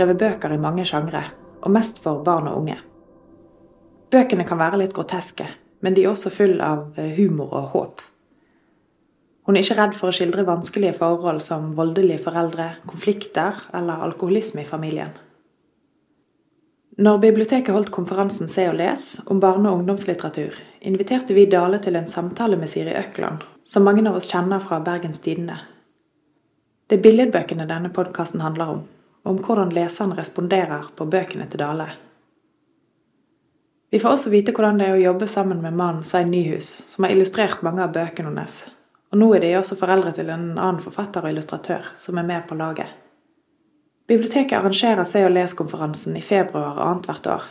skrevet bøker i mange sjangre, og mest for barn og unge. Bøkene kan være litt groteske, men de er også full av eh, humor og håp. Hun er ikke redd for å skildre vanskelige forhold som voldelige foreldre, konflikter eller alkoholisme i familien. Når biblioteket holdt konferansen Se og les om barne- og ungdomslitteratur, inviterte vi Dale til en samtale med Siri Økland, som mange av oss kjenner fra Bergens Tidende. Det er billedbøkene denne podkasten handler om, om hvordan leseren responderer på bøkene til Dale. Vi får også vite hvordan det er å jobbe sammen med mannen Svein Nyhus, som har illustrert mange av bøkene hennes. Og nå er de også foreldre til en annen forfatter og illustratør, som er med på laget. Biblioteket arrangerer Se og les-konferansen i februar annethvert år.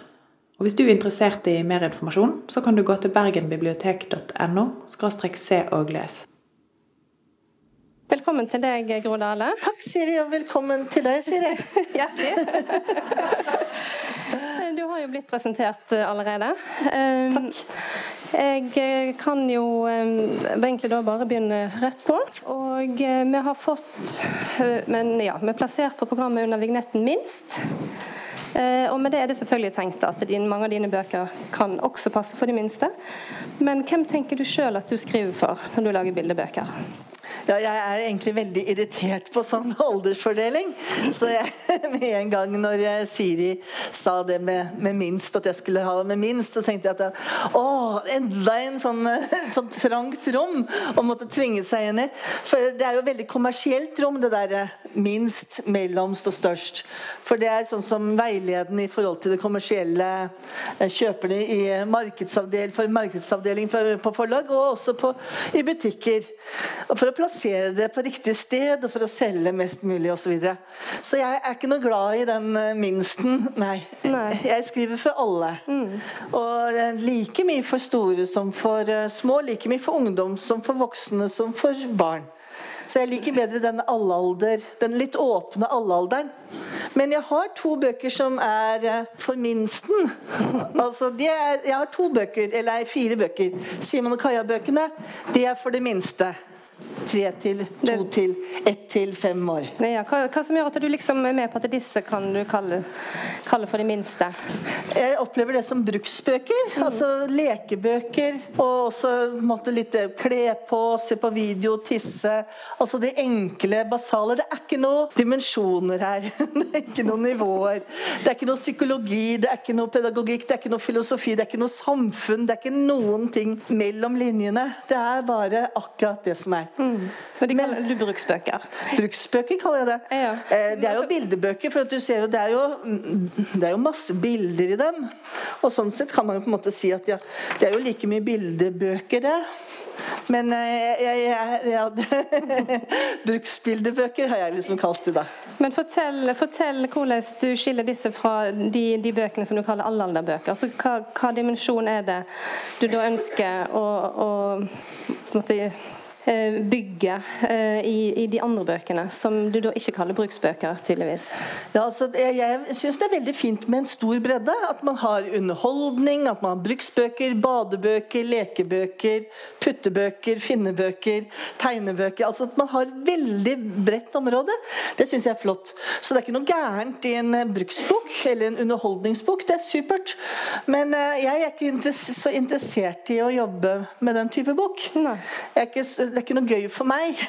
Og Hvis du er interessert i mer informasjon, så kan du gå til bergenbibliotek.no se og les. Velkommen til deg, Gro Dale. Takk, Siri, og velkommen til deg, Siri. Hjertelig. du har jo blitt presentert eh, allerede. Takk. Jeg eh, kan jo eh, egentlig da bare begynne rett på. Og eh, vi har fått Men ja, vi er plassert på programmet under vignetten 'Minst'. Og med det er det selvfølgelig tenkt at din, mange av dine bøker kan også passe for de minste. Men hvem tenker du sjøl at du skriver for når du lager bildebøker? Ja, jeg er egentlig veldig irritert på sånn aldersfordeling. Så jeg, med en gang når Siri sa det med, med, minst, at jeg skulle ha det med minst, så tenkte jeg at å, enda en sånn, sånn trangt rom å måtte tvinge seg inn i. For det er jo veldig kommersielt rom, det derre minst, mellomst og størst. For det er sånn som veiledende i forhold til det kommersielle eh, kjøperne i markedsavdeling, for markedsavdeling på forlag, og også på, i butikker. For å plassere plassere det på riktig sted og for å selge mest mulig osv. Så, videre. så jeg er ikke noe glad i den eh, minsten. Nei. Nei. Jeg skriver for alle. Mm. Og eh, like mye for store som for uh, små. Like mye for ungdom som for voksne som for barn. Så jeg liker bedre den allalder, den litt åpne allalderen. Men jeg har to bøker som er for minsten. Altså, er, jeg har to bøker, eller fire bøker. Simon og Kaja-bøkene. De er for det minste tre til, to det... til, ett til fem år. Ja, hva, hva, som gjør at du liksom er med på at disse kan du kalle, kalle for de minste? Jeg opplever det som bruksbøker. Mm. Altså lekebøker. Og også måtte litt kle på, se på video, tisse. Altså det enkle, basale. Det er ikke noen dimensjoner her. Det er ikke noen nivåer. Det er ikke noe psykologi, det er ikke noe pedagogikk, det er ikke noe filosofi, det er ikke noe samfunn. Det er ikke noen ting mellom linjene. Det er bare akkurat det som er. Mm. Men de kaller du bruksbøker? Bruksbøker kaller jeg det. Ja. Eh, det er jo bildebøker, for du ser jo det, er jo det er jo masse bilder i dem. Og sånn sett kan man jo på en måte si at ja, det er jo like mye bildebøker, det. Men eh, jeg, jeg, jeg, bruksbildebøker har jeg liksom kalt det, da. Men fortell, fortell hvordan du skiller disse fra de, de bøkene som du kaller allalderbøker. Altså, hva, hva dimensjon er det du da ønsker å, å måtte, bygget eh, i, i, de andre bøkene, som du da ikke kaller bruksbøker, tydeligvis? Ja, altså, jeg jeg syns det er veldig fint med en stor bredde. At man har underholdning, at man har bruksbøker, badebøker, lekebøker, puttebøker, finnebøker, tegnebøker. Altså at man har et veldig bredt område. Det syns jeg er flott. Så det er ikke noe gærent i en eh, bruksbok eller en underholdningsbok. Det er supert. Men jeg er ikke så interessert i å jobbe med den type bok. Nei. Jeg er ikke det er ikke noe gøy for meg.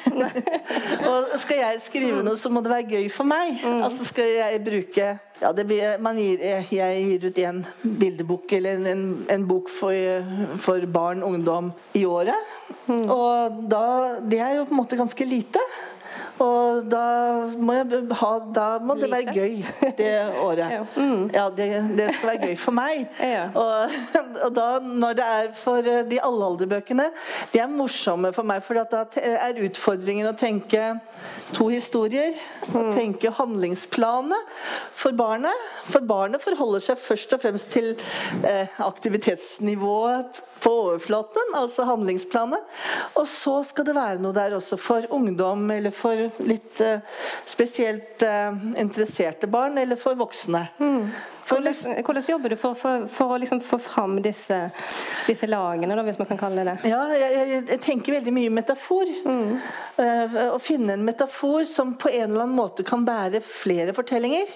og skal jeg skrive noe, så må det være gøy for meg. Mm. Altså skal jeg bruke ja, blir, gir, Jeg gir ut en bildebok eller en, en bok for, for, barn og ungdom i året. Mm. Og da, det er jo på en måte ganske lite. Og da må, ha, da må det være gøy det året. Mm. Ja, det, det, skal være gøy for meg. Og, og, da, når det er for eh, de allealderbøkene, de er morsomme for meg. For da er utfordringen å tenke to historier. Å mm. tenke handlingsplanet for barnet. For barnet forholder seg først og fremst til eh, aktivitetsnivået på overflaten, altså handlingsplanet. Og så skal det være noe der også for ungdom eller for litt uh, spesielt uh, interesserte barn, eller for voksne. Mm. Hvordan, hvordan, jobber du for, for, for å liksom få fram disse, disse lagene, da, hvis man kan kalle det det? Ja, jeg, jeg tenker veldig mye metafor. Mm. Uh, å finne en metafor som på en eller annen måte kan bære flere fortellinger.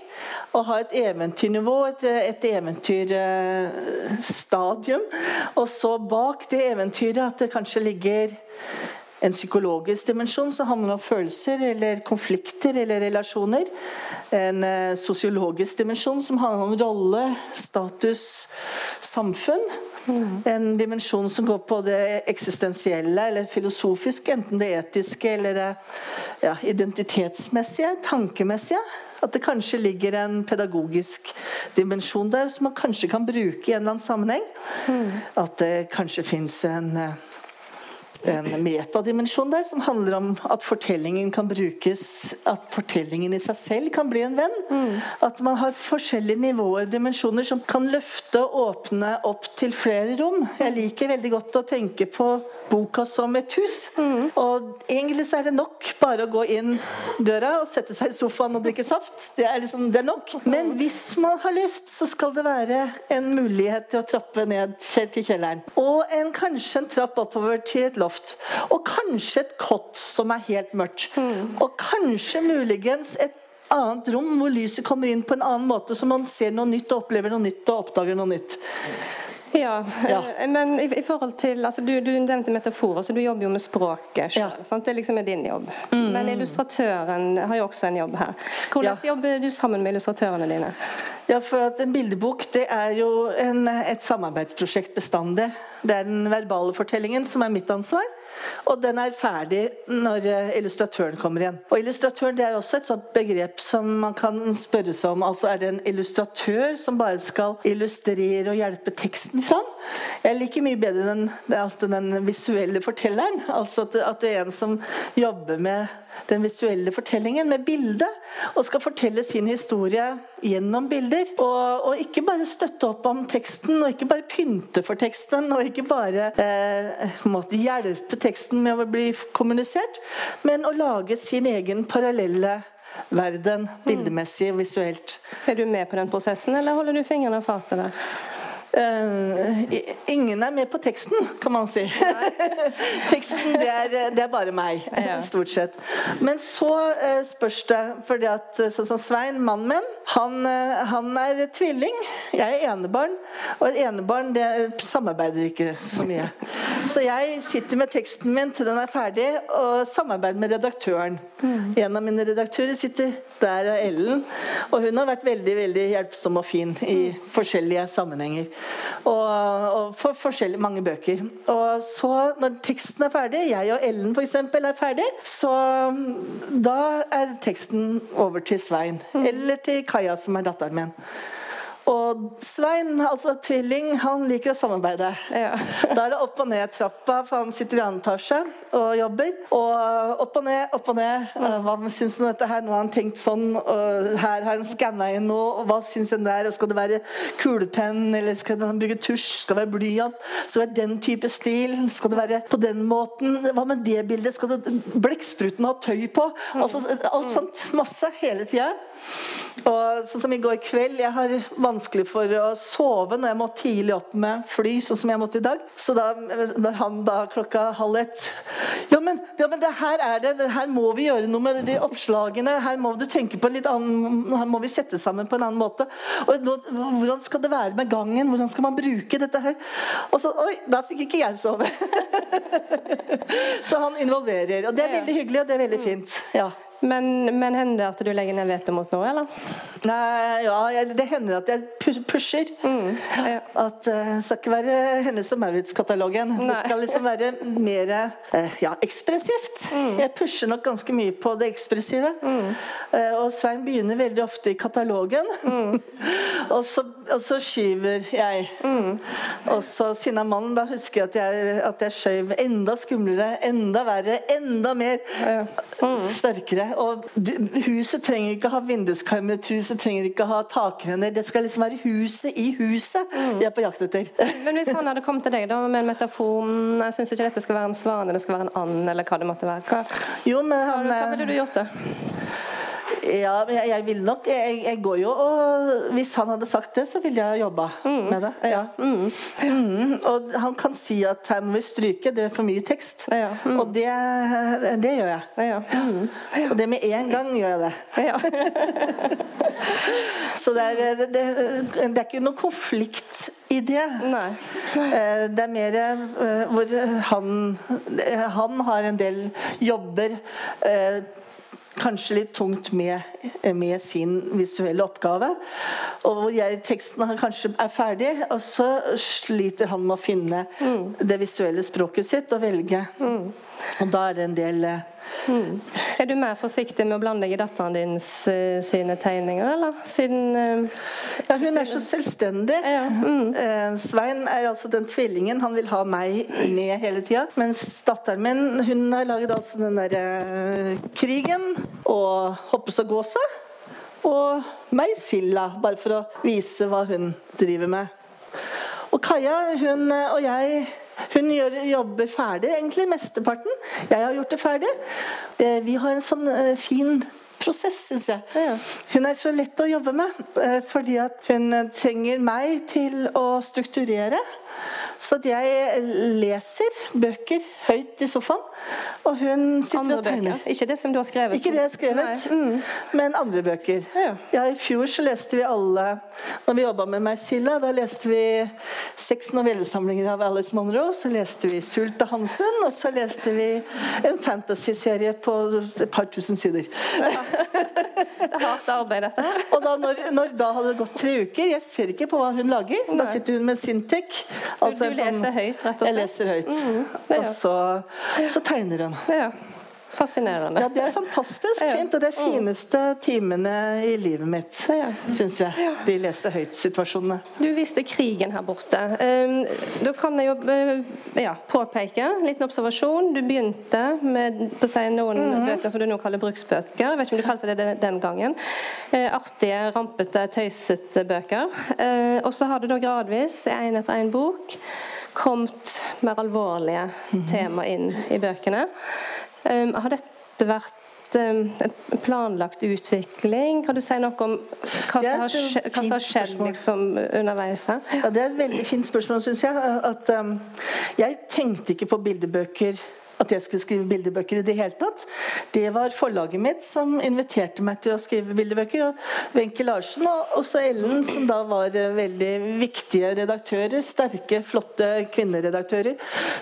Og ha et eventyrnivå, et, et eventyrstadium. Og så bak det eventyret at det kanskje ligger en psykologisk dimensjon som handler om følelser eller konflikter eller relasjoner. En eh, sosiologisk dimensjon som handler om rolle, status, samfunn. Mm. En dimensjon som går på det eksistensielle eller filosofiske, enten det etiske eller det ja, identitetsmessige, tankemessige. At det kanskje ligger en pedagogisk dimensjon der som man kanskje kan bruke i en eller annen sammenheng. Mm. At det kanskje fins en eh, en metadimensjon der som handler om at fortellingen kan brukes At fortellingen i seg selv kan bli en venn. Mm. At man har forskjellige nivåer, dimensjoner, som kan løfte og åpne opp til flere rom. Jeg liker veldig godt å tenke på boka som et hus. Mm. Og egentlig så er det nok bare å gå inn døra og sette seg i sofaen og drikke saft. Det er liksom det er nok. Men hvis man har lyst, så skal det være en mulighet til å trappe ned til kjelleren. Og en, kanskje en trapp oppover til et loft. Og kanskje et kott som er helt mørkt. Mm. Og kanskje muligens et annet rom hvor lyset kommer inn på en annen måte, så man ser noe nytt og opplever noe nytt og oppdager noe nytt. Ja, ja. Eh, men i, i, forhold til altså, du, du, nevnte metaforer, så du jobber jo med språket sjøl. Ja. Det liksom er din jobb. Mm. Men illustratøren har jo også en jobb her. Hvordan ja. jobber du sammen med illustratørene dine? Ja, for at En bildebok det er jo en, et samarbeidsprosjekt bestandig. Det er den verbale fortellingen som er mitt ansvar. Og den er ferdig når eh, illustratøren kommer igjen. Og Illustratøren det er også et sånt begrep som man kan spørre seg om. Altså Er det en illustratør som bare skal illustrere og hjelpe teksten fram? Jeg liker mye bedre den, den visuelle fortelleren. Altså at, at, det er en som jobber med den visuelle fortellingen, med bildet, og skal fortelle sin historie gjennom bilder. Og, og ikke bare støtte opp om teksten, og ikke bare pynte for teksten, og ikke bare eh, måtte hjelpe teksten med å bli kommunisert, men å lage sin egen parallelle verden, bildemessig og visuelt. Er du med på den prosessen, eller holder du fingrene av fatet der? Ingen er med på teksten, kan man si. teksten, det er, det er, bare meg, stort sett. Men så uh, spørs det, fordi at sånn som Svein, mannen min, han, han, er tvilling. Jeg er enebarn, og et enebarn det samarbeider ikke så mye. Så jeg sitter med teksten min til den er ferdig, og samarbeider med redaktøren. Mm. En av mine redaktører sitter der, er Ellen, og hun har vært veldig, veldig hjelpsom og fin i forskjellige sammenhenger. Og, og for forskjellige mange bøker. Og så, når teksten er ferdig, jeg og Ellen f.eks. er ferdig, så da er teksten over til Svein. Mm. Eller til Kaja, som er datteren min. Og Svein, altså tvilling, han liker å samarbeide. Ja. da er det opp og ned trappa, for han sitter i annen etasje og jobber. Og opp og ned, opp og ned. Hva syns han om dette her? Nå har han tenkt sånn. Her har han skanna inn noe. Og hva syns han der? Og skal det være kulepenn, eller skal han bruke tusj? Skal det være blyant? Skal det være den type stil? Skal det være på den måten? Hva med det bildet? Skal det blekkspruten ha tøy på? Altså, alt sånt. Masse hele tida. Og sånn som i går kveld, Jeg har vanskelig for å sove når jeg må tidlig opp med fly, sånn som jeg måtte i dag. Så da når han da klokka halv ett ja men, ja, men det her er det, her må vi gjøre noe med de oppslagene. Her må du tenke på en litt annen, her må vi sette sammen på en annen måte. Og nå, Hvordan skal det være med gangen? Hvordan skal man bruke dette her? Og så, Oi, da fikk ikke jeg sove. så han involverer. Og det er veldig hyggelig, og det er veldig fint. ja men, men, hender det at du legger ned veto mot noe, eller? Nei, ja, det hender at jeg pusher. Mm, ja. At uh, Det skal ikke være Hennes og Maurits-katalogen. Det skal liksom være mer uh, ja, ekspressivt. Mm. Jeg pusher nok ganske mye på det ekspressive. Mm. Uh, og Svein begynner veldig ofte i katalogen. Mm. og, så, og, så, skyver jeg. Mm. Og så siden av mannen, da husker jeg at jeg, at jeg skjøv enda skumlere, enda verre, enda mer. Ja. Mm. Sterkere. Og huset trenger ikke ha vinduskarmer, huset trenger ikke ha takrenner. Det skal liksom være huset i huset Mm. jeg er på jakt etter. Men hvis han hadde kommet til deg da med en metafor «Mm, Jeg syns ikke dette skal være en svane, det skal være en and, eller hva det måtte være. Hva, Jo, men han hva ville du gjort da? Ja, men jeg, jeg vil nok jeg, jeg går jo og Hvis han hadde sagt det, så ville jeg jobba med det. Ja. Mm. Og han kan si at her må vi stryke, det er for mye tekst. Ja, mm. Og det, det gjør jeg. Ja. Mm. Og det med en gang gjør jeg det. Ja. Så det er, det, det er ikke noen konflikt i det. Nei. Eh, Det er mer eh, hvor han Han har en del jobber eh, Kanskje litt tungt med, med sin visuelle oppgave. Og hvor jeg, teksten han kanskje er ferdig, og så sliter han med å finne det visuelle språket sitt og velge. Og da er det en del eh, Er du mer forsiktig med å blande deg i datteren din sine tegninger, eller? Siden eh, Ja, hun er så selvstendig. Eh, Svein er altså den tvillingen. Han vil ha meg med hele tida. Mens datteren min hun har laget altså den derre eh, krigen og Hoppes og gåsa. Og meg Silla, bare for å vise hva hun driver med. Og Kaja hun og jeg hun gjør, jobber ferdig, egentlig mesteparten. Jeg har gjort det ferdig. Eh, Vi har en sånn eh, fin prosess, syns jeg. Ja. Hun er så lett å jobbe med, eh, fordi at hun trenger meg til å strukturere. Så jeg leser bøker høyt i sofaen, og hun sitter andre og tegner. bøker? Ikke det som du har skrevet? Ikke det jeg har skrevet, mm. men andre bøker. Ja. Ja, I fjor så leste vi alle Når vi jobba med Meisilla, da leste vi seks novellesamlinger av Alice Monroe. Så leste vi Sulta Hansen, og så leste vi en fantasyserie på et par tusen sider. Det er hardt arbeid, dette. Og da når, når da hadde det gått tre uker Jeg ser ikke på hva hun lager. Da sitter hun med Du leser høyt, rett og slett? Jeg leser høyt. Mm, og så, så tegner hun. Ja. Fascinerende. Ja, det er fantastisk fint, og det er fineste timene i livet mitt, syns jeg. De leser høyt-situasjonene. Du viste krigen her borte. Um, da kan jeg jo eh, ja, påpeke en liten observasjon. Du begynte med si noen Mhm. bøker som du nå kaller bruksbøker. Jeg vet ikke om du kalte det den gangen. Eh, artige, rampete, tøysete bøker. Eh, og så har du da gradvis, én etter én bok, kommet mer alvorlige Mhm. tema inn i bøkene. Um, har dette vært um, en planlagt utvikling? Kan du si noe om hva som har, et skje, hva som har skjedd liksom, underveis her? Ja, Det er et veldig fint spørsmål, syns jeg. At, um, jeg tenkte ikke på bildebøker at jeg skulle skrive bildebøker i det hele tatt. Det var forlaget mitt som inviterte meg til å skrive bildebøker. Og Wenche Larsen og også Ellen, som da var eh, veldig viktige redaktører. Sterke, flotte kvinneredaktører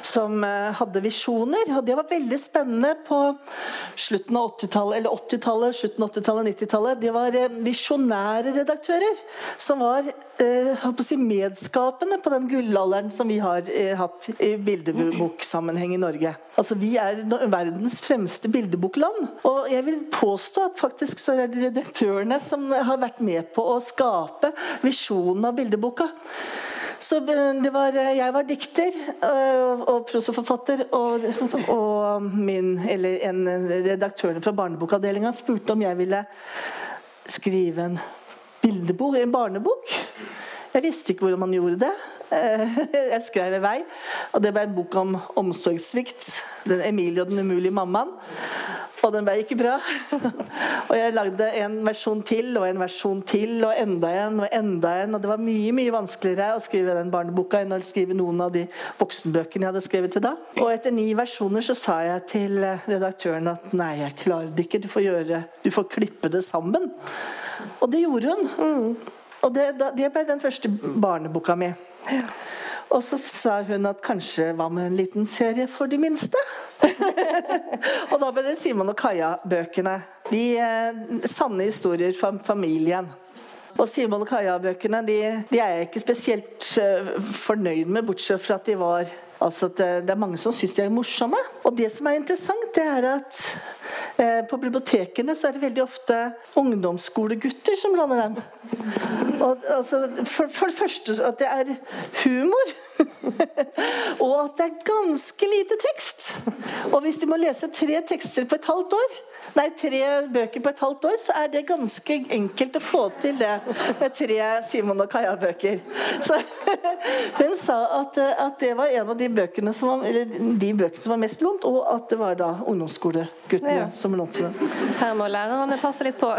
som eh, hadde visjoner. Og det var veldig spennende på slutten av 80-tallet, eller 80-tallet, slutten av 80-tallet, 90-tallet. Det var eh, visjonære redaktører som var eh, si medskapende på den gullalderen som vi har eh, hatt i bildeboksammenheng i Norge. Altså Vi er verdens fremste bildebokland. Og jeg vil påstå at faktisk så er det redaktørene som har vært med på å skape visjonen av bildeboka. Så eh, var, jeg var dikter og prosoforfatter, og, og min, eller en redaktør fra barnebokavdelinga spurte om jeg ville skrive en bildebok, en barnebok. Jeg visste ikke hvordan man gjorde det. Eh, Jeg skrev i vei, og det ble en bok om omsorgssvikt. Den Emilie og den umulige mammaen. Og den ble ikke bra. Og jeg lagde en versjon til og en versjon til og enda en og enda en. Og det var mye mye vanskeligere å skrive den barneboka enn å skrive noen av de voksenbøkene jeg hadde skrevet til da. Og etter ni versjoner så sa jeg til redaktøren at nei, jeg klarer det ikke. Du får, gjøre, du får klippe det sammen. Og det gjorde hun. Og det, det ble den første barneboka mi. Og så sa hun at kanskje hva med en liten serie for de minste? og da ble det Simon og Kaja-bøkene. De eh, sanne historier fra familien. Og Simon og Kaja-bøkene de, de er jeg ikke spesielt eh, fornøyd med, bortsett fra at de var Altså det, det er mange som syns de er morsomme. Og det som er interessant, det er at eh, på bibliotekene så er det veldig ofte ungdomsskolegutter som blander dem. Og, altså, for, for det første at det er humor. og at det er ganske lite tekst. Og hvis de må lese tre tekster på et halvt år, nei, tre bøker på et halvt år, så er det ganske enkelt å få til det med tre Simon og Kaja-bøker. Så hun sa at, at, det var en av de bøkene som var, eller de bøkene som var mest lånt, og at det var da ungdomsskoleguttene ja. som lånte den. Her må lærerne passe litt på.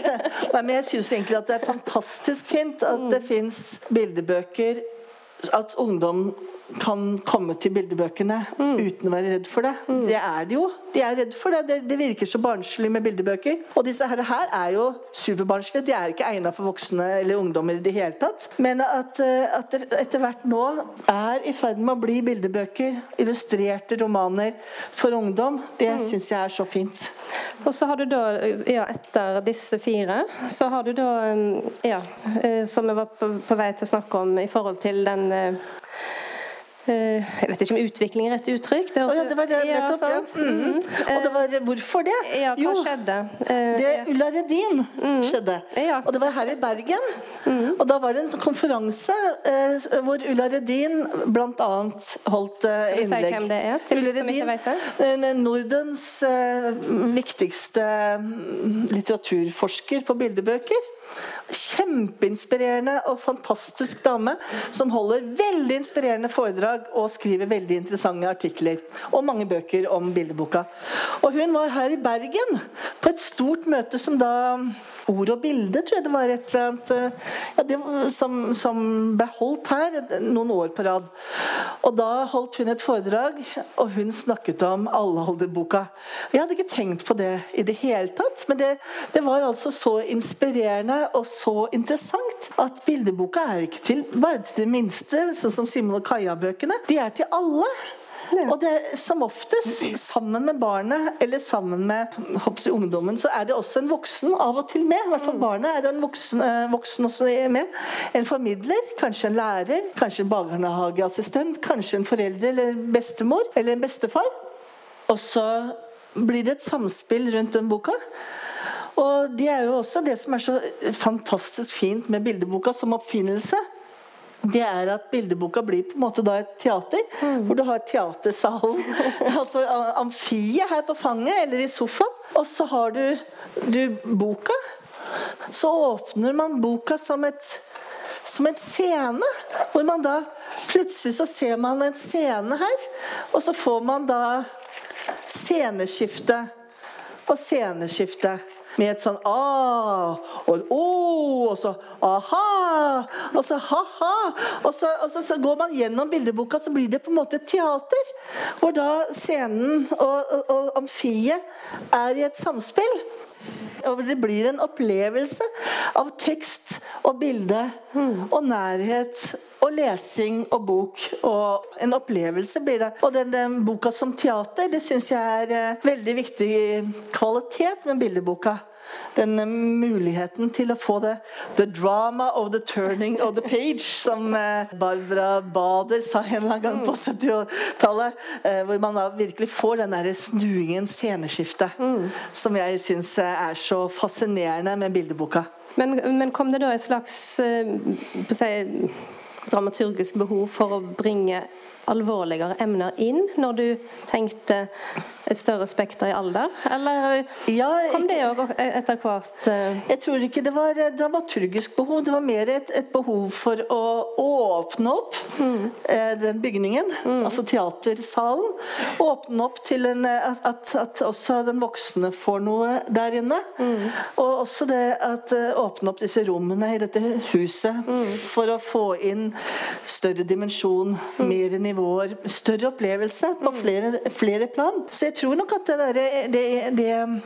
nei, men jeg syns egentlig at det er fantastisk fint at det fins bildebøker at ungdom kan komme til bildebøkene mm. uten å være redd for det. Mm. Det er de jo. De er redd for det. det. det. virker så barnslig med bildebøker. Og disse her, her er jo superbarnslige. De er ikke egnet for voksne eller ungdommer i det hele tatt. Men at, eh, at det etter hvert nå er i ferd med å bli bildebøker, illustrerte romaner for ungdom, det mm. syns jeg er så fint. Og så har du da, ja, etter disse fire, så har du da, ja, eh, som jeg var på, på vei til å snakke om i forhold til den eh, Eh, jeg vet ikke om utvikling er rett uttrykk. Det, oh, ja, det var det nettopp. Ja, mm. Mm. Og det var hvorfor det? Ja, hva jo, skjedde? Eh, det Ulla Redin mm. skjedde. Ja. Og det var her i Bergen. Mm. Og da var det en konferanse eh, hvor Ulla Redin bl.a. holdt eh, innlegg. Si hvem det er, til Ulla Redin? Eh, Nordens eh, viktigste mm, litteraturforsker på bildebøker. Kjempeinspirerende og fantastisk dame som holder veldig inspirerende foredrag og skriver veldig interessante artikler. Og mange bøker om bildeboka. Og hun var her i Bergen på et stort møte som da ord og bilde, tror jeg det var et eller annet eh, ja, det, som, som, ble holdt her noen år på rad. Og da holdt hun et foredrag, og hun snakket om Allealderboka. Jeg hadde ikke tenkt på det i det hele tatt, men det, det var altså så inspirerende og så interessant at bildeboka er ikke til, bare til det minste, sånn som Simon og Kaja-bøkene. De er til alle. Og det, som oftest, sammen med barnet eller sammen med hoppsi, ungdommen, så er det også en voksen av og til med. I hvert fall mm. barnet er en voksen, eh, voksen også med. En formidler, kanskje en lærer, kanskje en barnehageassistent, kanskje en forelder eller bestemor eller en bestefar. Og så blir det et samspill rundt den boka. Og det er jo også det som er så fantastisk fint med bildeboka som oppfinnelse det er at bildeboka blir på en måte da et teater. Mm. Hvor du har teatersalen, altså amfiet her på fanget eller i sofaen. Og så har du, du boka. Så åpner man boka som et som en scene. Hvor man da Plutselig så ser man en scene her, og så får man da sceneskifte og sceneskifte med et sånn a og et o, og så aha, og så ha-ha. Og, så, og så, så, går man gjennom bildeboka, så blir det på en måte teater. Hvor da scenen og, og, og amfiet er i et samspill. Og det blir en opplevelse av tekst og bilde og nærhet og lesing og bok. Og en opplevelse blir det. Og den, den boka som teater, det syns jeg er eh, veldig viktig kvalitet med bildeboka den muligheten til å få det The drama of the turning of the page, som eh, Barbara Bader sa en eller annen gang på 70-tallet. Eh, hvor man da virkelig får den der snuingen, sceneskiftet, mm. som jeg syns er så fascinerende med bildeboka. Men, men, kom det da et slags uh, si, dramaturgisk behov for å bringe alvorligere emner inn når du tenkte et større spekter i alder? Eller ja, kom det òg etter hvert? Eh? Jeg tror ikke det var dramaturgisk behov. Det var mer et, et behov for å åpne opp mm. den bygningen, mm. altså teatersalen. Åpne opp til en, at, at, også den voksne får noe der inne. Mm. Og også det at eh, åpne opp disse rommene i dette huset mm. for å få inn større dimensjon, mm. mer nivåer, større opplevelse på mm. flere, flere plan. Så jeg tror nok at det, der, det, det,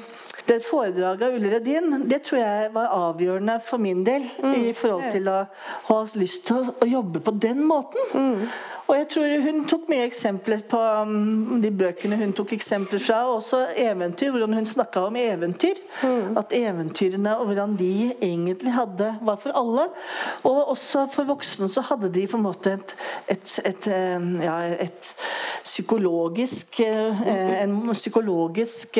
det foredraget av Ulle Redin det tror jeg var avgjørende for min del mm. i forhold til å ha lyst til å, å jobbe på den måten. Mm. Og jeg tror Hun tok mye eksempler på um, de bøkene hun tok eksempler fra. Også eventyr, hvordan hun snakka om eventyr. Mm. At eventyrene og hvordan de egentlig hadde var for alle. Og også for voksne så hadde de på en måte et, et, et, et ja, et psykologisk en psykologisk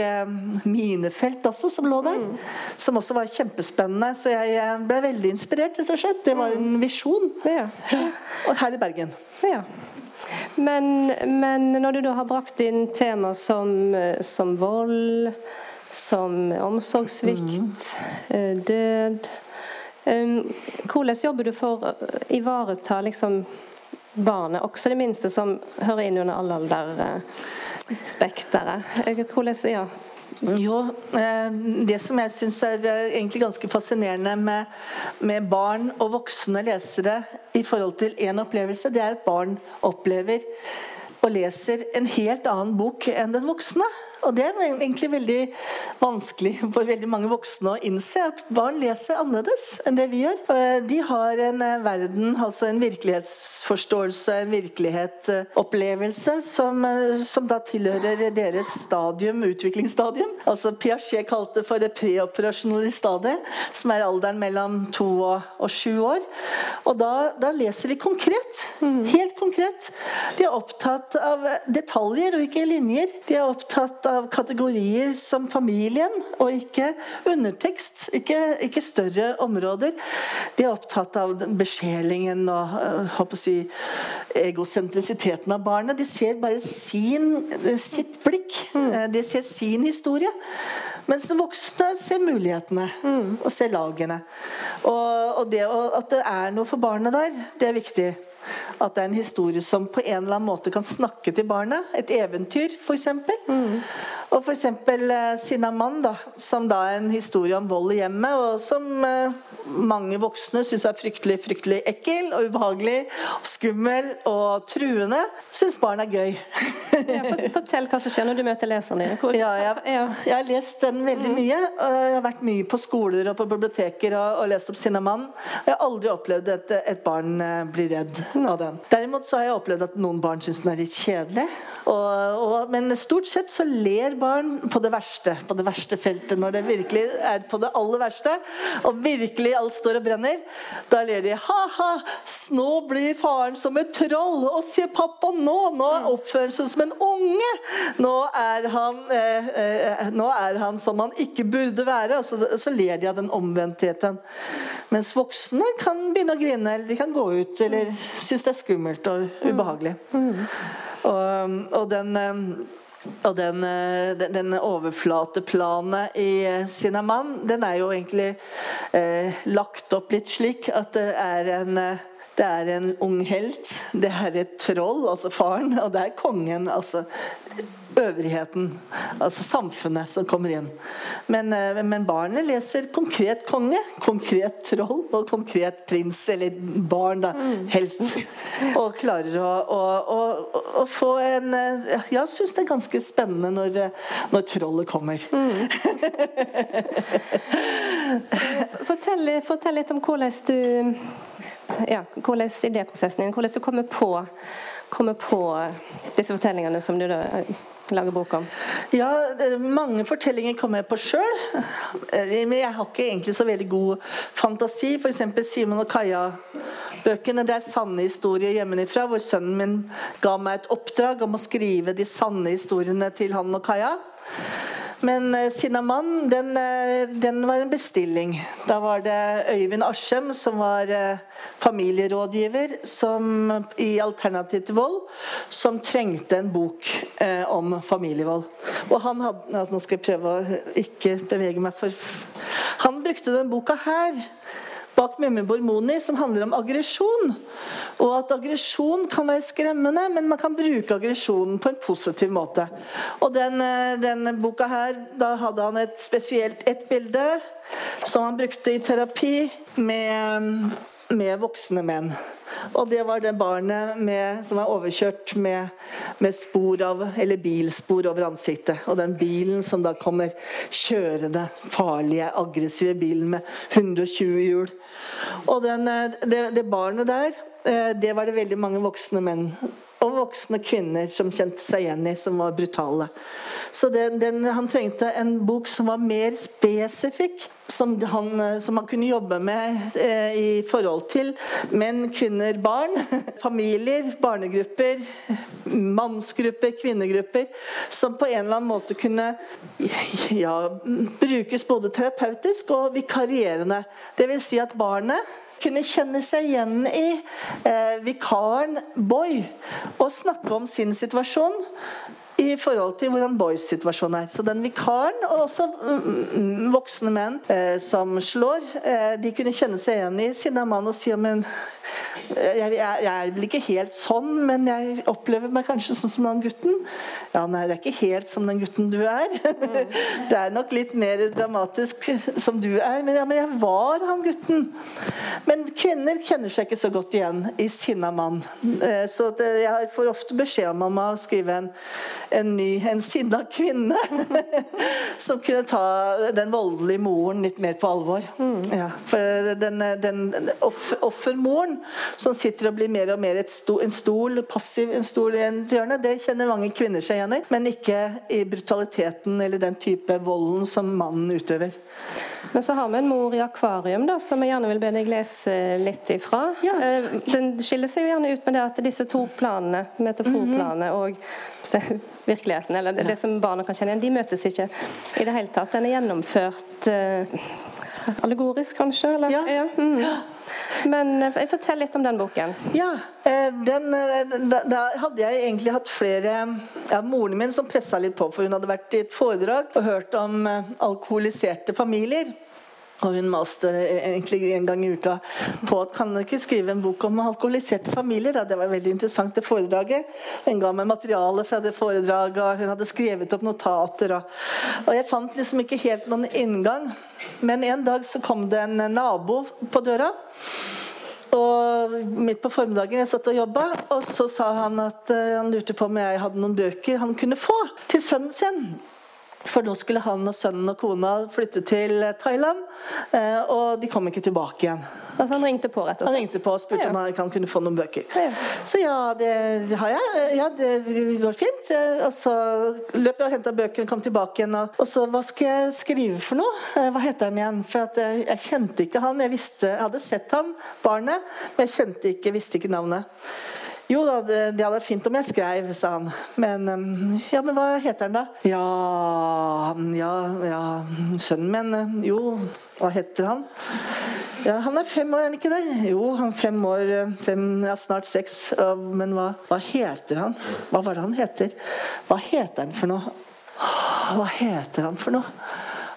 minefelt også som lå der. Mm. Som også var kjempespennende. Så jeg ble veldig inspirert, rett og slett. Det var en visjon. Ja. Og her i Bergen. Ja. Men, men, når du da har brakt inn tema som, som vold, som omsorgssvikt, mm. død hvordan jobber du for å ivareta liksom, barnet, også det minste som hører inn under alderspekteret? Hvordan, ja. Jo, eh, det som jeg syns er eh, egentlig ganske fascinerende med, med, barn og voksne lesere i forhold til én opplevelse, det er at barn opplever og leser en helt annen bok enn den voksne. Og det er egentlig veldig vanskelig for veldig mange voksne å innse at barn leser annerledes enn det vi gjør. De har en eh, verden, altså en virkelighetsforståelse, en virkelighetsopplevelse, som, eh, som da tilhører deres stadium, utviklingsstadium. Altså Piaget kalte for det preoperasjonale stadiet, som er alderen mellom to og, og sju år. Og da, da leser de konkret. Mm. Helt konkret. De er opptatt av detaljer og ikke linjer. De er opptatt av av kategorier som familien, og ikke undertekst. Ikke, ikke større områder. De er opptatt av besjelingen og håper å si, egosentrisiteten av barnet. De ser bare sin, sitt blikk. Mm. De ser sin historie. Mens den voksne ser mulighetene mm. og ser lagene. Og, og det, at det er noe for barnet der, det er viktig. At det er en historie som på en eller annen måte kan snakke til barnet. Et eventyr, f.eks. Mm. Og f.eks. Eh, Sinnamann, da, som da er en historie om vold i hjemmet, og som eh, mange voksne syns er fryktelig fryktelig ekkel og ubehagelig, og skummel og truende, syns barn er gøy. ja, fortell hva som skjer når du møter leserne dine. Ja, jeg, jeg, har lest den veldig mm. mye. og Jeg har vært mye på skoler og på biblioteker og, og lest opp Sinnamann. Jeg har aldri opplevd at et barn eh, blir redd av den. Derimot så har jeg opplevd at noen barn syns den er litt kjedelig. Og, og, men stort sett så ler barn på det verste, på det verste feltet, når det virkelig er på det aller verste, og virkelig alt står og brenner, da ler de ha-ha, nå blir faren som et troll, og se pappa nå, nå er oppførelsen som en unge, nå er han, eh, eh, nå er han som han ikke burde være, og så, så ler de av den omvendtheten. Mens voksne kan begynne å grine, eller de kan gå ut, eller synes det er skummelt og ubehagelig. Mm. Og, og den eh, og den, den, den overflateplanet i Sinnamann, den er jo egentlig eh, lagt opp litt slik at det er en eh, det er en ung helt, det er et troll, altså faren, og det er kongen, altså øvrigheten, altså samfunnet, som kommer inn. Men, eh, men, barnet leser konkret konge, konkret troll og konkret prins, eller barn, da. Mm. Helt. Og klarer å, å, å, å få en eh, Jeg syns det er ganske spennende når, når trollet kommer. Mm. fortell, fortell litt om hvordan du ja, hvordan idéprosessen din, hvordan du kommer på, kommer på disse fortellingene som du da lage bok om? Ja, mange fortellinger kommer jeg på sjøl. Eh, men jeg har ikke egentlig så veldig god fantasi. F.eks. Simon og Kaja-bøkene. Det er sanne historier hjemmefra, hvor sønnen min ga meg et oppdrag om å skrive de sanne historiene til han og Kaja. Men uh, Sinnamann, den, uh, den, var en bestilling. Da var det Øyvind Aschem som var uh, familierådgiver som, i Alternativ til vold, som trengte en bok om familievold. Og han hadde altså Nå skal jeg prøve å ikke bevege meg for Han brukte den boka her bak Mimmi Bormoni, som handler om aggresjon. Og at aggresjon kan være skremmende, men man kan bruke aggresjonen på en positiv måte. Og den, eh, den boka her, da hadde han et spesielt ett bilde som han brukte i terapi med, med voksne menn. Og det var det barnet med, som var overkjørt med, med, spor av, eller bilspor over ansiktet. Og den bilen som da kommer kjørende, farlige, aggressive bilen med 120 hjul. Og den, eh, det, det barnet der, eh, det var det veldig mange voksne menn og voksne kvinner som kjente seg igjen i, som var brutale. Så den, den, han trengte en bok som var mer spesifikk, som han, som han kunne jobbe med eh, i forhold til menn, kvinner, barn. Familier, barnegrupper, mannsgrupper, kvinnegrupper. Som på en eller annen måte kunne ja, brukes både terapeutisk og vikarierende. Dvs. Si at barnet kunne kjenne seg igjen i eh, vikaren Boy og snakke om sin situasjon i forhold til hvordan Boys situasjon er. Så den vikaren, og også mm, voksne menn eh, som slår, eh, de kunne kjenne seg igjen i sin mann og si men jeg, jeg, jeg, er vel ikke helt sånn, men jeg opplever meg kanskje sånn som den gutten. Ja, nei, det er ikke helt som den gutten du er. Mm. det er nok litt mer dramatisk som du er, men, ja, men jeg var han gutten. Men kvinner kjenner seg ikke så godt igjen i sinna mann. Eh, så det, jeg får ofte beskjed om å skrive en, en ny, en sinna kvinne. som kunne ta den voldelige moren litt mer på alvor. Mm. Ja, for den, den offer, offermoren som sitter og blir mer og mer stol, en stol, passiv en stol i en hjørne. Det kjenner mange kvinner seg igjen i, men ikke i brutaliteten eller den type volden som mannen utøver. Men så har vi en mor i akvarium da, som jeg gjerne vil be deg lese litt ifra. Ja. Eh, den skiller seg jo gjerne ut med det at disse to planene, metaforplanene -hmm. og virkeligheten, eller det, som barna kan kjenne igjen, de møtes ikke i det hele tatt. Den er gjennomført uh, allegorisk, kanskje? Eller? Ja. ja. Mm. Men eh, fortell litt om den boken. Ja, eh, den, eh, da, da, hadde jeg egentlig hatt flere ja, Moren min som pressa litt på, for hun hadde vært i et foredrag og hørt om alkoholiserte familier. Og hun maste egentlig en gang i uka på at kan du ikke skrive en bok om alkoholiserte familier. Det var veldig interessant, det foredraget. Hun ga meg materiale fra det foredraget, og hun hadde skrevet opp notater. Og, og jeg fant liksom ikke helt noen inngang. Men en dag så kom det en nabo på døra. Og midt på formiddagen jeg satt og jobba, og så sa han at uh, han lurte på om jeg hadde noen bøker han kunne få til sønnen sin. For nå skulle han og sønnen og kona flytte til Thailand, eh, og de kom ikke tilbake igjen. Altså Han ringte på rett og slett? Han ringte på og spurte ja, om han kunne få noen bøker. Ja, så ja, det har jeg. Ja, det går fint. Og så løp jeg og henta bøkene, kom tilbake igjen. Og, så hva skal jeg skrive for noe? Eh, hva heter han igjen? For at jeg, jeg kjente ikke han. Jeg, visste, jeg hadde sett ham, barnet, men jeg kjente ikke, visste ikke navnet. Jo da, det, det hadde vært fint om jeg skrev, sa han. Men ja, men hva heter han da? Ja, ja, ja Sønnen min Jo, hva heter han? Ja, Han er fem år, er han ikke det? Jo, han er fem år, fem, ja, snart seks. Men hva, hva heter han? Hva var det han heter? Hva heter han for noe? Hva heter han for noe?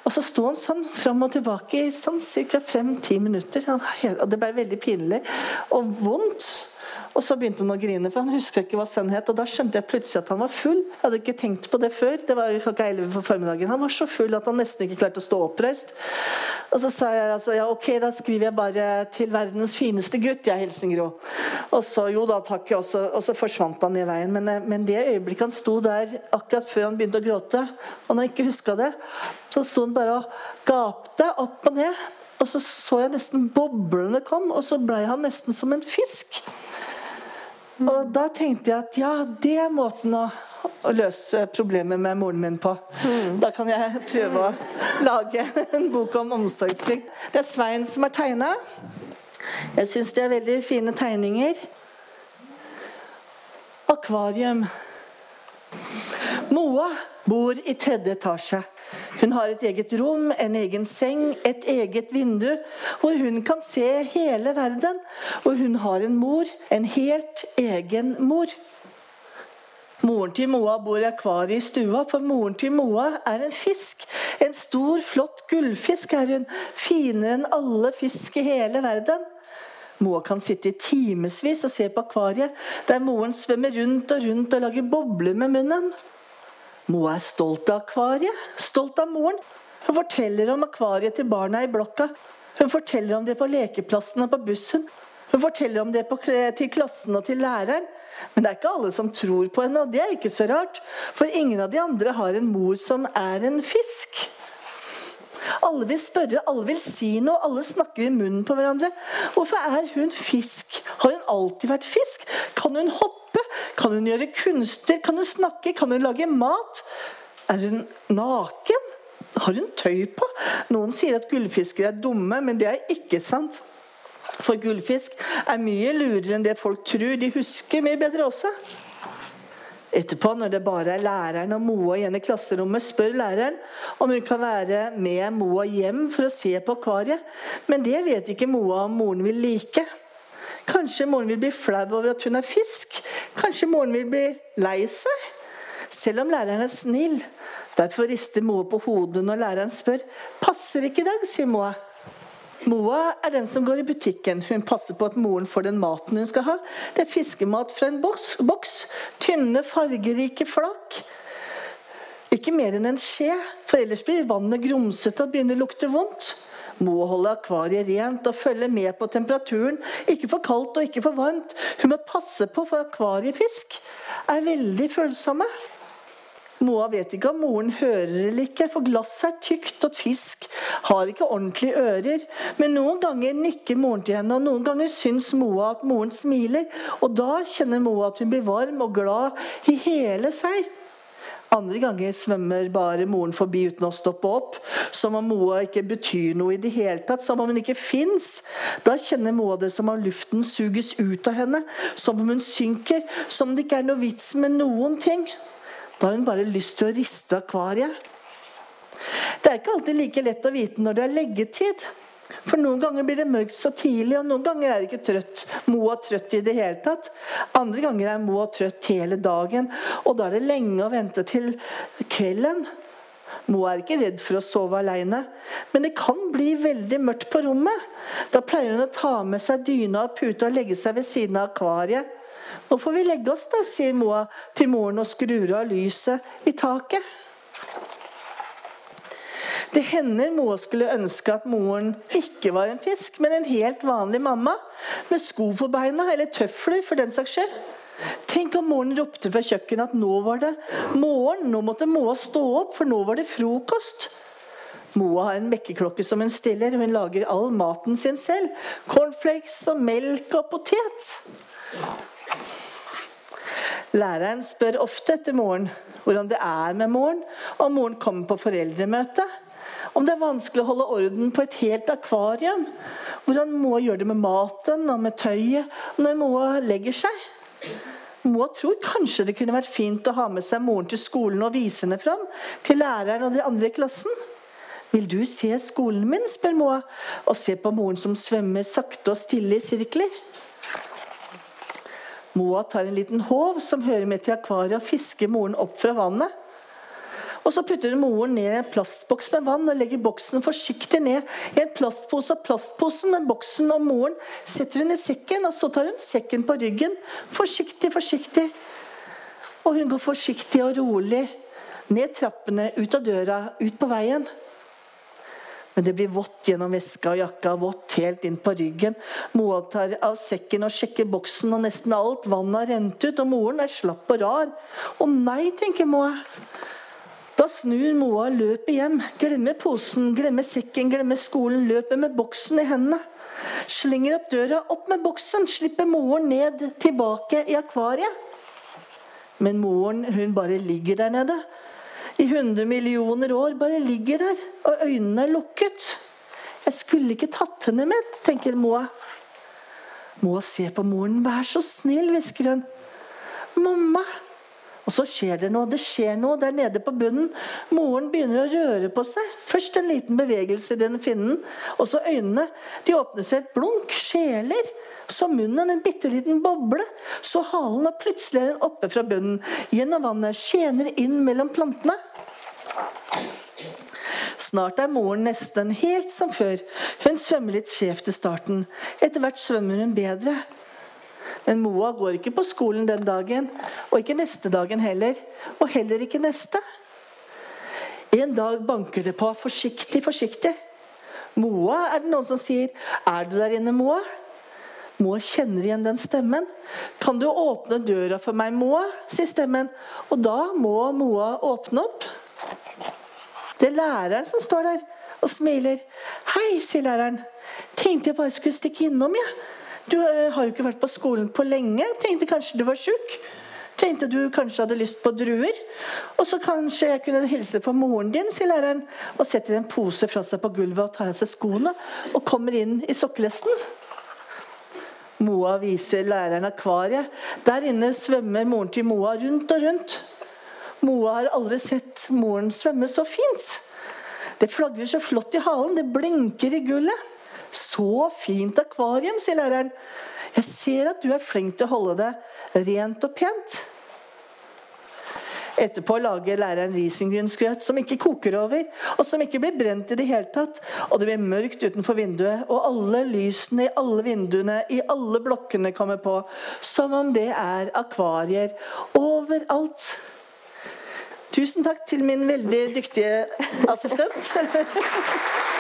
Og så sto han sånn fram og tilbake i sånn ca. fem-ti minutter. Og det ble veldig pinlig og vondt. Og så begynte han å grine, for han husker ikke hva sønnen het. Og da skjønte jeg plutselig at han var full. Jeg hadde ikke tenkt på det før. Det var klokka 11 på formiddagen. Han var så full at han nesten ikke klarte å stå oppreist. Og så sa jeg altså ja, ok, da skriver jeg bare 'til verdens fineste gutt', jeg, Hilsen Gro. Og så jo da, takk. Og så, og så forsvant han i veien. Men, eh, men det øyeblikket han sto der akkurat før han begynte å gråte, og når han ikke huska det, så sto han bare og gapte opp og ned. Og så så jeg nesten boblene kom, og så blei han nesten som en fisk. Og da tenkte jeg at ja, det er måten å, å løse problemet med moren min på. Mm. Da kan jeg prøve å lage en bok om omsorgssvikt. Det er Svein som har tegna. Jeg syns det er veldig fine tegninger. Akvarium. Moa bor i tredje etasje. Hun har et eget rom, en egen seng, et eget vindu, hvor hun kan se hele verden. Og hun har en mor, en helt egen mor. Moren til Moa bor i akvariet i stua, for moren til Moa er en fisk. En stor, flott gullfisk er hun. Finere enn alle fisk i hele verden. Moa kan sitte i timevis og se på akvariet, der moren svømmer rundt og rundt og lager bobler med munnen. Moa er stolt av akvariet, stolt av moren. Hun forteller om akvariet til barna i blokka. Hun forteller om det på lekeplassen og på bussen. Hun forteller om det på, til klassen og til læreren. Men det er ikke alle som tror på henne, og det er ikke så rart. For ingen av de andre har en mor som er en fisk. Alle vil spørre, alle vil si noe, alle snakker i munnen på hverandre. Hvorfor er hun fisk? Har hun alltid vært fisk? Kan hun hoppe? Kan hun gjøre kunster? Kan hun snakke? Kan hun lage mat? Er hun naken? har hun tøy på? Noen sier at gullfiskere er dumme, men det er ikke sant. For gullfisk er mye lurere enn det folk tror. De husker mye bedre også. Etterpå, når det bare er læreren og Moa igjen i klasserommet, spør læreren om hun kan være med Moa hjem for å se på akvariet. Men det vet ikke Moa om moren vil like. Kanskje moren vil bli flau over at hun er fisk. Kanskje moren vil bli lei seg. Selv om læreren er snill. Derfor rister Moa på hodet når læreren spør. 'Passer ikke i dag', sier Moa. Moa er den som går i butikken. Hun passer på at moren får den maten hun skal ha. Det er fiskemat fra en boks. boks. Tynne, fargerike flak. Ikke mer enn en skje, for ellers blir vannet grumsete og begynner å lukte vondt. Må holde akvariet rent og følge med på temperaturen. Ikke for kaldt og ikke for varmt. Hun må passe på, for akvariefisk er veldig følsomme. Moa vet ikke om moren hører eller ikke, for glasset er tykt, og fisk har ikke ordentlige ører. Men noen ganger nikker moren til henne, og noen ganger syns Moa at moren smiler. Og da kjenner Moa at hun blir varm og glad i hele seg. Andre ganger svømmer bare moren forbi uten å stoppe opp. Som om Moa ikke betyr noe i det hele tatt, som om hun ikke fins. Da kjenner Moa det som om luften suges ut av henne, som om hun synker, som om det ikke er noe vits med noen ting. Da har hun bare lyst til å riste akvariet. Det er ikke alltid like lett å vite når det er leggetid. For noen ganger blir det mørkt så tidlig, og noen ganger er det ikke trøtt. Moa trøtt i det hele tatt. Andre ganger er Moa trøtt hele dagen, og da er det lenge å vente til kvelden. Moa er ikke redd for å sove alene, men det kan bli veldig mørkt på rommet. Da pleier hun å ta med seg dyna og puta og legge seg ved siden av akvariet. Nå får vi legge oss, da, sier Moa til moren og skrur av lyset i taket. Det hender Moa skulle ønske at moren ikke var en fisk, men en helt vanlig mamma med sko på beina, eller tøfler for den saks skyld. Tenk om moren ropte fra kjøkkenet at nå var det morgen, nå måtte Moa stå opp, for nå var det frokost. Moa har en vekkerklokke som hun stiller, og hun lager all maten sin selv. Cornflakes og melk og potet. Læreren spør ofte etter moren hvordan det er med moren, om moren kommer på foreldremøte. Om det er vanskelig å holde orden på et helt akvarium. Hvordan Moa gjør det med maten og med tøyet når Moa legger seg. Moa tror kanskje det kunne vært fint å ha med seg moren til skolen og vise henne fram til læreren og de andre i klassen. Vil du se skolen min, spør Moa, og se på moren som svømmer sakte og stille i sirkler. Moa tar en liten håv som hører med til akvariet, og fisker moren opp fra vannet. Og Så putter moren ned en plastboks med vann og legger boksen forsiktig ned i en plastpose. Og plastposen med boksen og moren setter hun i sekken, og så tar hun sekken på ryggen. Forsiktig, forsiktig. Og hun går forsiktig og rolig ned trappene, ut av døra, ut på veien. Men det blir vått gjennom veska og jakka, vått helt inn på ryggen. Moa tar av sekken og sjekker boksen, og nesten alt vannet har rent ut. Og moren er slapp og rar. Å nei, tenker Moa. Da snur Moa løper hjem. Glemmer posen, glemmer sekken, glemmer skolen. Løper med boksen i hendene. Slenger opp døra, opp med boksen, slipper moren ned tilbake i akvariet. Men moren, hun bare ligger der nede i 100 millioner år bare ligger der, og øynene er lukket. Jeg skulle ikke tatt henne med, tenker Moa. Moa ser på moren. Vær så snill, hvisker hun. Mamma. Og så skjer det noe. Det skjer noe der nede på bunnen. Moren begynner å røre på seg. Først en liten bevegelse i den finnen, og så øynene. De åpner seg et blunk. Sjeler. Så munnen en bitte liten boble. Så halen, og plutselig er den oppe fra bunnen. Gjennom vannet. Skjener inn mellom plantene. Snart er moren nesten helt som før. Hun svømmer litt skjevt i starten. Etter hvert svømmer hun bedre. Men Moa går ikke på skolen den dagen, og ikke neste dagen heller. Og heller ikke neste. En dag banker det på, forsiktig, forsiktig. Moa, er det noen som sier. Er du der inne, Moa? Moa kjenner igjen den stemmen. Kan du åpne døra for meg, Moa? sier stemmen. Og da må Moa åpne opp. Det er læreren som står der og smiler. 'Hei', sier læreren. 'Tenkte jeg bare skulle stikke innom, jeg. Ja. Du eh, har jo ikke vært på skolen på lenge. Tenkte kanskje du var sjuk.' Tenkte du kanskje hadde lyst på druer? Og så kanskje jeg kunne hilse på moren din, sier læreren. Og setter en pose fra seg på gulvet og tar av seg skoene og kommer inn i sokkelesten. Moa viser læreren akvariet. Der inne svømmer moren til Moa rundt og rundt. Moa har aldri sett moren svømme så fint. Det flagrer så flott i halen, det blinker i gullet. Så fint akvarium, sier læreren. Jeg ser at du er flink til å holde det rent og pent. Etterpå lager læreren risengrynsgrøt som ikke koker over, og som ikke blir brent i det hele tatt. Og det blir mørkt utenfor vinduet, og alle lysene i alle vinduene i alle blokkene kommer på. Som om det er akvarier overalt. Tusen takk til min veldig dyktige assistent.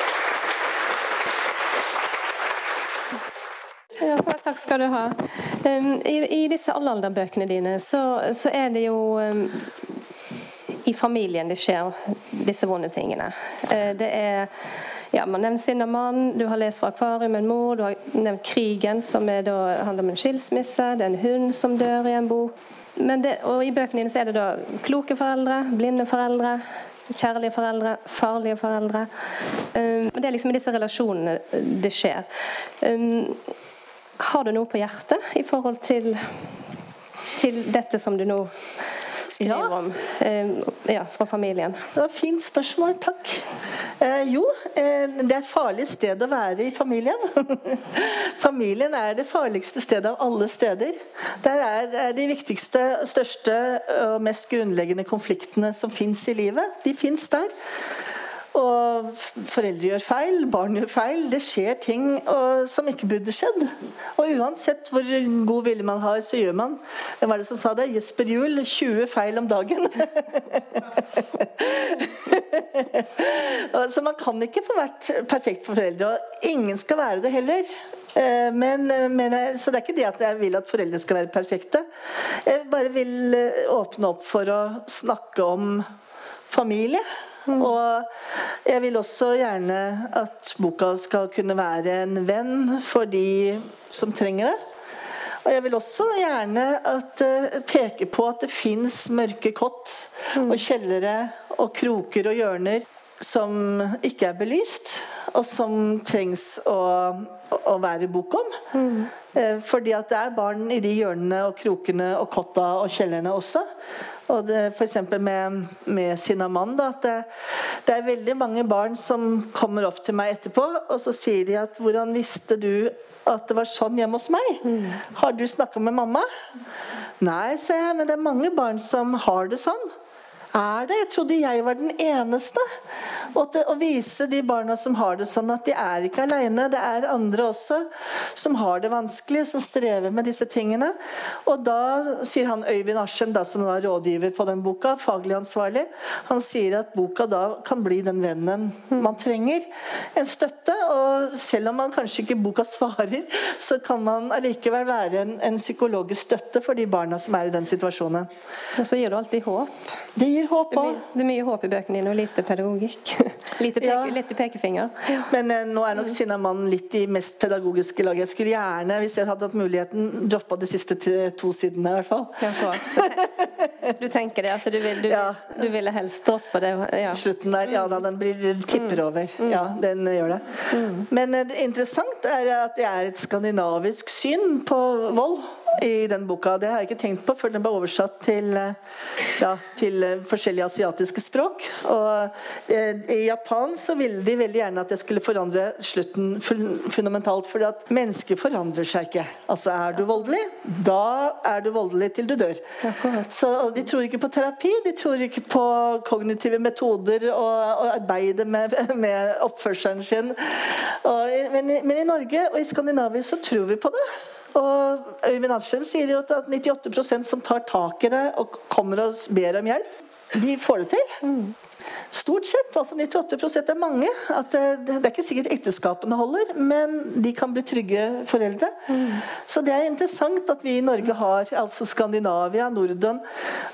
Ja, takk skal du ha. Um, i, I disse allalderbøkene dine så, så, er det jo um, i familien det skjer, disse vonde tingene. Uh, det er ja, Man nevner sin mann, du har lest fra 'Akvarium en mor', du har nevnt 'Krigen', som er da, handler om en skilsmisse. Det er en hund som dør i en bok. Det, og I bøkene dine så er det da kloke foreldre, blinde foreldre, kjærlige foreldre, farlige foreldre. Um, det er liksom i disse relasjonene det skjer. Um, har du noe på hjertet i forhold til, til dette som du nå skriver ja. om eh, ja, fra familien? Det var et fint spørsmål, takk. Eh, jo, eh, det er farlig sted å være i familien. familien er det farligste stedet av alle steder. Der er, er de viktigste, største og mest grunnleggende konfliktene som fins i livet. De fins der. Og foreldre gjør feil, barn gjør feil. Det skjer ting og, som ikke burde skjedd. Og uansett hvor god vilje man har, så gjør man Hvem var det som sa det? Jesper Juel 20 feil om dagen. så man kan ikke få vært perfekt for foreldre. Og ingen skal være det heller. Eh, men, men, så det er ikke det at jeg vil at foreldre skal være perfekte. Jeg bare vil eh, åpne opp for å snakke om familie. Mm. Og jeg vil også gjerne at boka skal kunne være en venn for de som trenger det. Og jeg vil også gjerne at, uh, peke på at det fins mørke kott mm. og kjellere og kroker og hjørner som ikke er belyst, og som trengs å, å være bok om. Mm. Uh, fordi at det er barn i de hjørnene og krokene og kotta og kjellerne også. Og F.eks. med, med Sinaman. Da, at det, det, er veldig mange barn som kommer opp til meg etterpå og så sier de at 'Hvordan visste du at det var sånn hjemme hos meg?' Mm. 'Har du snakka med mamma?' Nei, sier jeg, men det er mange barn som har det sånn er det? Jeg trodde jeg var den eneste. Og til, å vise de barna som har det sånn, at de er ikke alene. Det er andre også som har det vanskelig, som strever med disse tingene. Og da sier han Øyvind Aschem, som var rådgiver på den boka, faglig ansvarlig, han sier at boka da kan bli den vennen man trenger. En støtte. Og selv om man kanskje ikke boka svarer, så kan man allikevel være en, en psykologisk støtte for de barna som er i den situasjonen. Og så gir du alltid håp. Det gir håp òg. Det, er mye håp i bøkene dine, og lite pedagogikk. lite, peke, ja. lite pekefinger. Men eh, nå er nok mm. Sinnamannen litt i mest pedagogiske laget. Jeg skulle gjerne, hvis jeg hadde hatt muligheten, droppa de siste to sidene, i hvert fall. du tenker det, at du, vil, du, ja. du ville helst droppe det? Ja. Slutten der, ja da, den blir, tipper mm. over. Mm. Ja, den gjør det. Mm. Men eh, interessant er at det er et skandinavisk syn på vold i den boka. Det har jeg ikke tenkt på før den ble oversatt til, eh, ja, til eh, forskjellige asiatiske språk. Og eh, I Japan så ville de veldig gjerne at jeg skulle forandre slutten fundamentalt. For at mennesker forandrer seg ikke. Altså Er du voldelig, da er du voldelig til du dør. Så De tror ikke på terapi, de tror ikke på kognitive metoder og, og arbeide med, med oppførselen sin. Og, men, men i Norge og i Skandinavia så tror vi på det. Og Øyvind Askim sier jo at 98% som tar tak i det og kommer og ber om hjelp, de får det til. Stort sett. altså 98% er mange. det, det, er ikke sikkert ekteskapene holder, men de kan bli trygge foreldre. Mm. Så det er interessant at vi i Norge har, altså Skandinavia, Norden,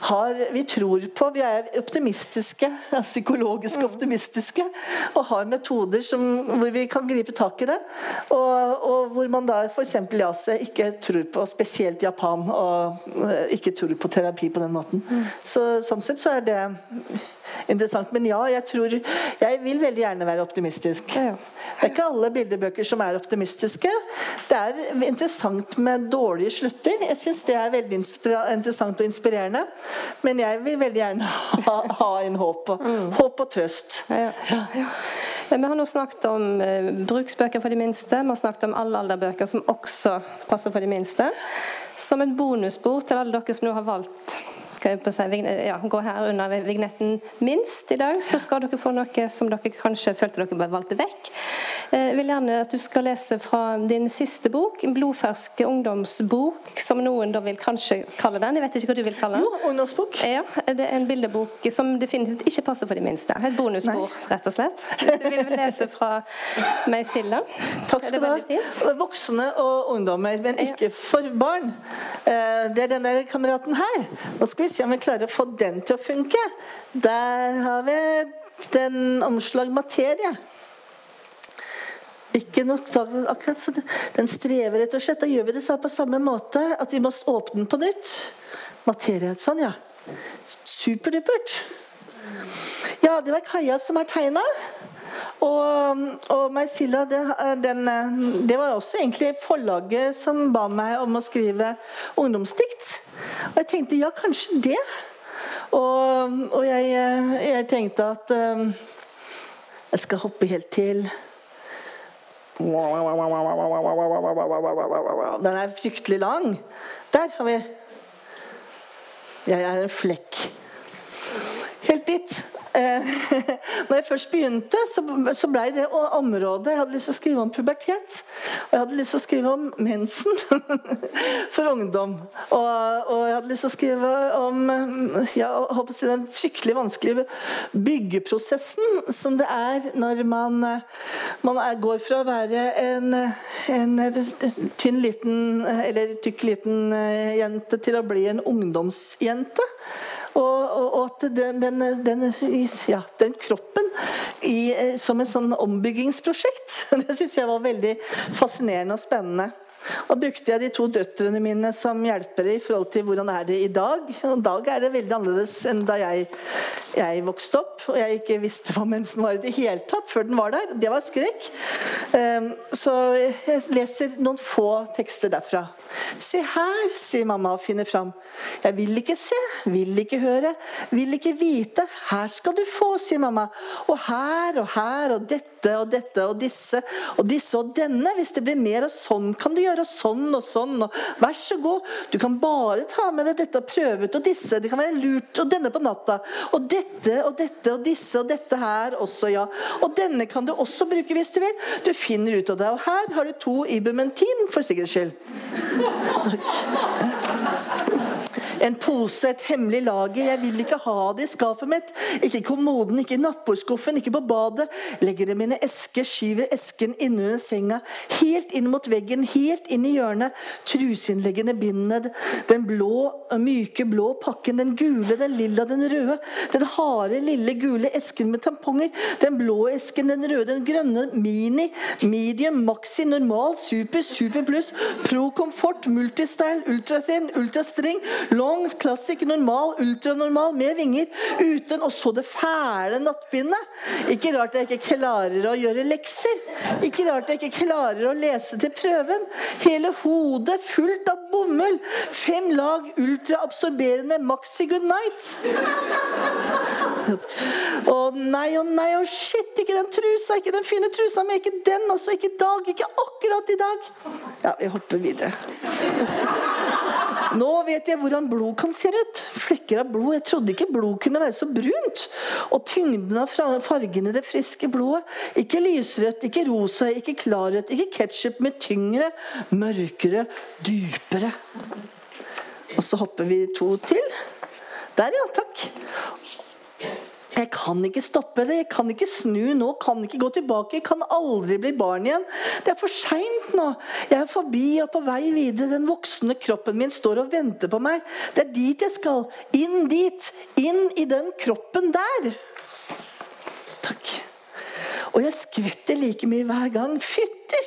har, vi tror på Vi er optimistiske, psykologisk optimistiske, og har metoder som, hvor vi kan gripe tak i det. Og, og hvor man da f.eks. i Asia ikke tror på, spesielt Japan, og eh, ikke tror på terapi på den måten. Så, sånn sett så er det interessant. Men ja, jeg tror Jeg vil veldig gjerne være optimistisk. Det er ikke alle bildebøker som er optimistiske. Det er interessant med dårlige slutter. Jeg syns det er veldig interessant og inspirerende. Men jeg vil veldig gjerne ha, ha en håp og, mm. håp og trøst. Ja, ja. Vi har nå snakket om eh, bruksbøker for de minste. Vi har snakket om alle alderbøker som også passer for de minste. Som et bonusbord til alle dere som nå har valgt ja, gå her under vignetten minst i dag, så skal dere få noe som dere kanskje følte dere bare valgte vekk. Jeg eh, vil gjerne at du skal lese fra din siste bok, en blodfersk ungdomsbok, som noen da vil kanskje kalle den. Jeg vet ikke hva du vil kalle den. Jo, ungdomsbok. Ja, Det er en bildebok som definitivt ikke passer for de minste. Et bonusbord, rett og slett. Du vil lese fra meg, Silda. Takk skal du ha. Voksne og ungdommer, men ikke for barn. Eh, det er den der kameraten her. Nå skal vi se om vi klarer å få den til å funke. Der har vi den omslag materie. Ikke nok akkurat så Den strever rett og slett. Da gjør vi det på samme måte. At vi må åpne den på nytt. Materie. Sånn, ja. Superdupert. Ja, det var Kaja som har tegna. Og, og Meisilla, det, den, det, var også egentlig forlaget som ba meg om å skrive ungdomsdikt. Og jeg tenkte ja, kanskje det. Og, og jeg, jeg, tenkte at um, jeg skal hoppe helt til Den er fryktelig lang. Der har vi Jeg er en flekk. Helt dit. Eh, når jeg først begynte, så, blei det området Jeg hadde lyst til å skrive om pubertet. Og jeg hadde lyst til å skrive om mensen for ungdom. Og, og jeg hadde lyst til å skrive om ja, si, den fryktelig vanskelige byggeprosessen som det er når man, man er, går fra å være en, en tynn liten eller tykk liten eh, jente til å bli en ungdomsjente. Og, at den, den, den, ja, den kroppen i, eh, som en sånn ombyggingsprosjekt, det syns jeg var veldig fascinerende og spennende. Og brukte jeg de to døtrene mine som hjelpere i forhold til hvordan er det i dag. Og i dag er det veldig annerledes enn da jeg, jeg vokste opp og jeg ikke visste hva mensen var i det hele tatt før den var der. Det var skrekk. Ehm, så jeg leser noen få tekster derfra. Se her, sier mamma og finner fram. Jeg vil ikke se, vil ikke høre, vil ikke vite. Her skal du få, sier mamma. Og her og her og dette og dette og disse og disse og denne. Hvis det blir mer og sånn kan du gjøre og sånn og sånn. Og vær så god, du kan bare ta med deg dette og prøve ut. Og disse, det kan være lurt. Og denne på natta. Og dette og dette og disse og dette her også, ja. Og denne kan du også bruke hvis du vil. Du finner ut av det. Og her har du to ibumentin, for sikkerhets skyld. Takk. En pose, et hemmelig lager. Jeg vil ikke ha det i skapet mitt. Ikke i kommoden, ikke i nattbordskuffen, ikke på badet. Legger det i mine esker, skyver esken innunder senga. Helt inn mot veggen, helt inn i hjørnet. Truseinnleggene, bindene, den blå, myke blå pakken. Den gule, den lilla, den røde. Den harde, lille gule esken med tamponger. Den blå esken, den røde, den grønne, mini, medium, maxi, normal, super, super pluss, pro komfort, multistyle, ultrathin, ultrastring, long Long, klassisk, normal, ultranormal med vinger. Uten og så det fæle nattbindet. Ikke rart jeg ikke klarer å gjøre lekser. Ikke rart jeg ikke klarer å lese til prøven. Hele hodet fullt av bomull. Fem lag ultraabsorberende Maxi Good Night. Å nei og nei og shit, ikke den trusa, ikke den fine trusa, men ikke den også. Ikke i dag, ikke akkurat i dag. Ja, vi hopper videre. Nå vet jeg hvordan blod kan se ut. Flekker av blod. Jeg trodde ikke blod kunne være så brunt. Og tyngden av fargene i det friske blodet. Ikke lysrødt, ikke rosa, ikke klarrødt, ikke ketsjup, med tyngre, mørkere, dypere. Og så hopper vi to til. Der, ja. Takk. Jeg kan ikke stoppe det, jeg kan ikke snu nå, kan ikke gå tilbake, jeg kan aldri bli barn igjen. Det er for seint nå. Jeg er forbi og på vei videre. Den voksne kroppen min står og venter på meg. Det er dit jeg skal. Inn dit. Inn i den kroppen der. Takk. Og jeg skvetter like mye hver gang. Fytti!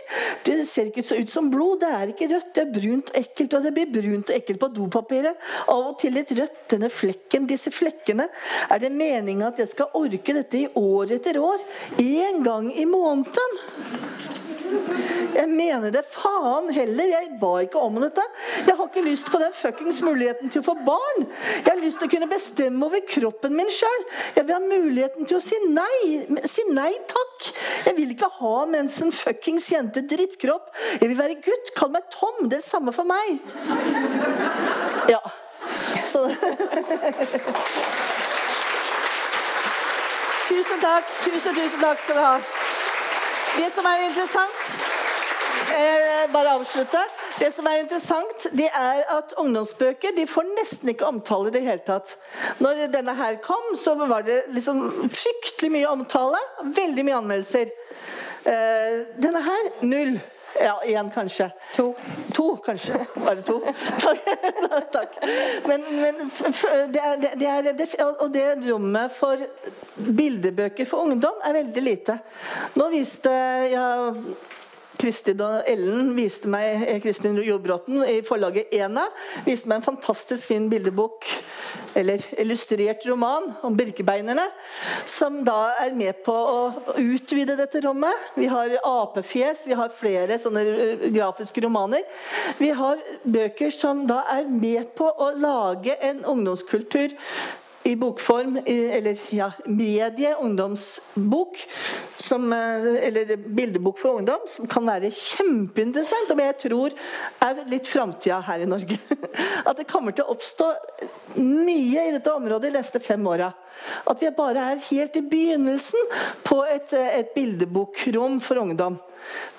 Det ser ikke så ut som blod. Det er ikke rødt. Det er brunt og ekkelt. Og det blir brunt og ekkelt på dopapiret. Av og til litt rødt. Denne flekken, disse flekkene. Er det meninga at jeg skal orke dette i år etter år? Én gang i måneden? Jeg mener det faen heller. Jeg ba ikke om dette. Jeg har ikke lyst på den fuckings muligheten til å få barn. Jeg har lyst til å kunne bestemme over kroppen min sjøl. Jeg vil ha muligheten til å si nei. Si nei takk. Jeg vil ikke ha mens en fuckings jente drittkropp. Jeg vil være gutt. Kall meg Tom. Det er det samme for meg. Ja. Så Tusen takk. Tusen, tusen takk skal du ha. Det som er interessant eh, Bare avslutte. Det som er interessant, det er at ungdomsbøker de får nesten ikke omtale i det hele tatt. Når denne her kom, så var det liksom fryktelig mye omtale. Veldig mye anmeldelser. Eh, denne her null. Ja, én kanskje. To. To, kanskje. Bare to. Takk. Men, men det er, det er, det, og det rommet for bildebøker for ungdom er veldig lite. Nå viste ja, Kristin og Ellen viste meg Kristin Jordbråten i forlaget Ena viste meg en fantastisk fin bildebok, eller illustrert roman, om birkebeinerne, som da er med på å utvide dette rommet. Vi har apefjes, vi har flere sånne grafiske romaner. Vi har bøker som da er med på å lage en ungdomskultur i bokform, eller ja, medie, ungdomsbok, som, eller bildebok for ungdom, som kan være kjempeinteressant, og jeg tror er litt framtida her i Norge. At det kommer til å oppstå mye i dette området de neste fem åra. At vi bare er helt i begynnelsen på et, et bildebokrom for ungdom.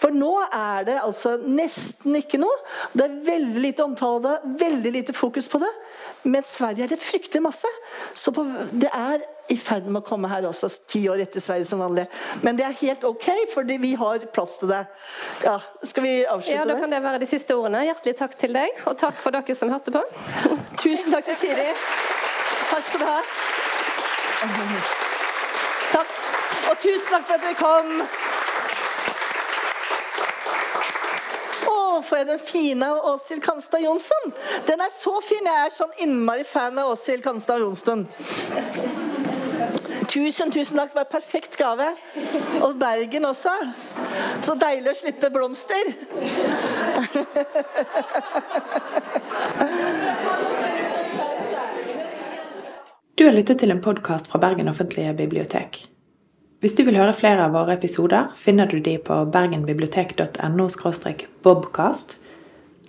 For nå er det altså nesten ikke noe. Det er veldig lite omtale av det, veldig lite fokus på det. Men Sverige er det fryktelig masse. Så på, det er i ferd med å komme her også, ti år etter Sverige som vanlig. Men det er helt ok, fordi vi har plass til det. Ja, skal vi avslutte ja. Da kan det være de siste ordene. Hjertelig takk til deg, og takk for dere som hørte på. Tusen takk til Siri. Takk skal du ha. Takk. Og tusen takk for at dere kom. Får jeg den fine av Åshild Kanstad Jonsson. Den er så fin. Jeg er sånn innmari fan av Åshild Kanstad Jonsson. Tusen, tusen takk. Det var en perfekt gave. Og Bergen også. Så deilig å slippe blomster. Du har lyttet til en podkast fra Bergen offentlige bibliotek. Hvis du vil høre flere av våre episoder, finner du de på bergenbibliotek.no bobcast,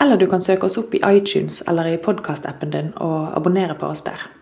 eller du kan søke oss opp i iTunes eller i podkastappen din og abonnere på oss der.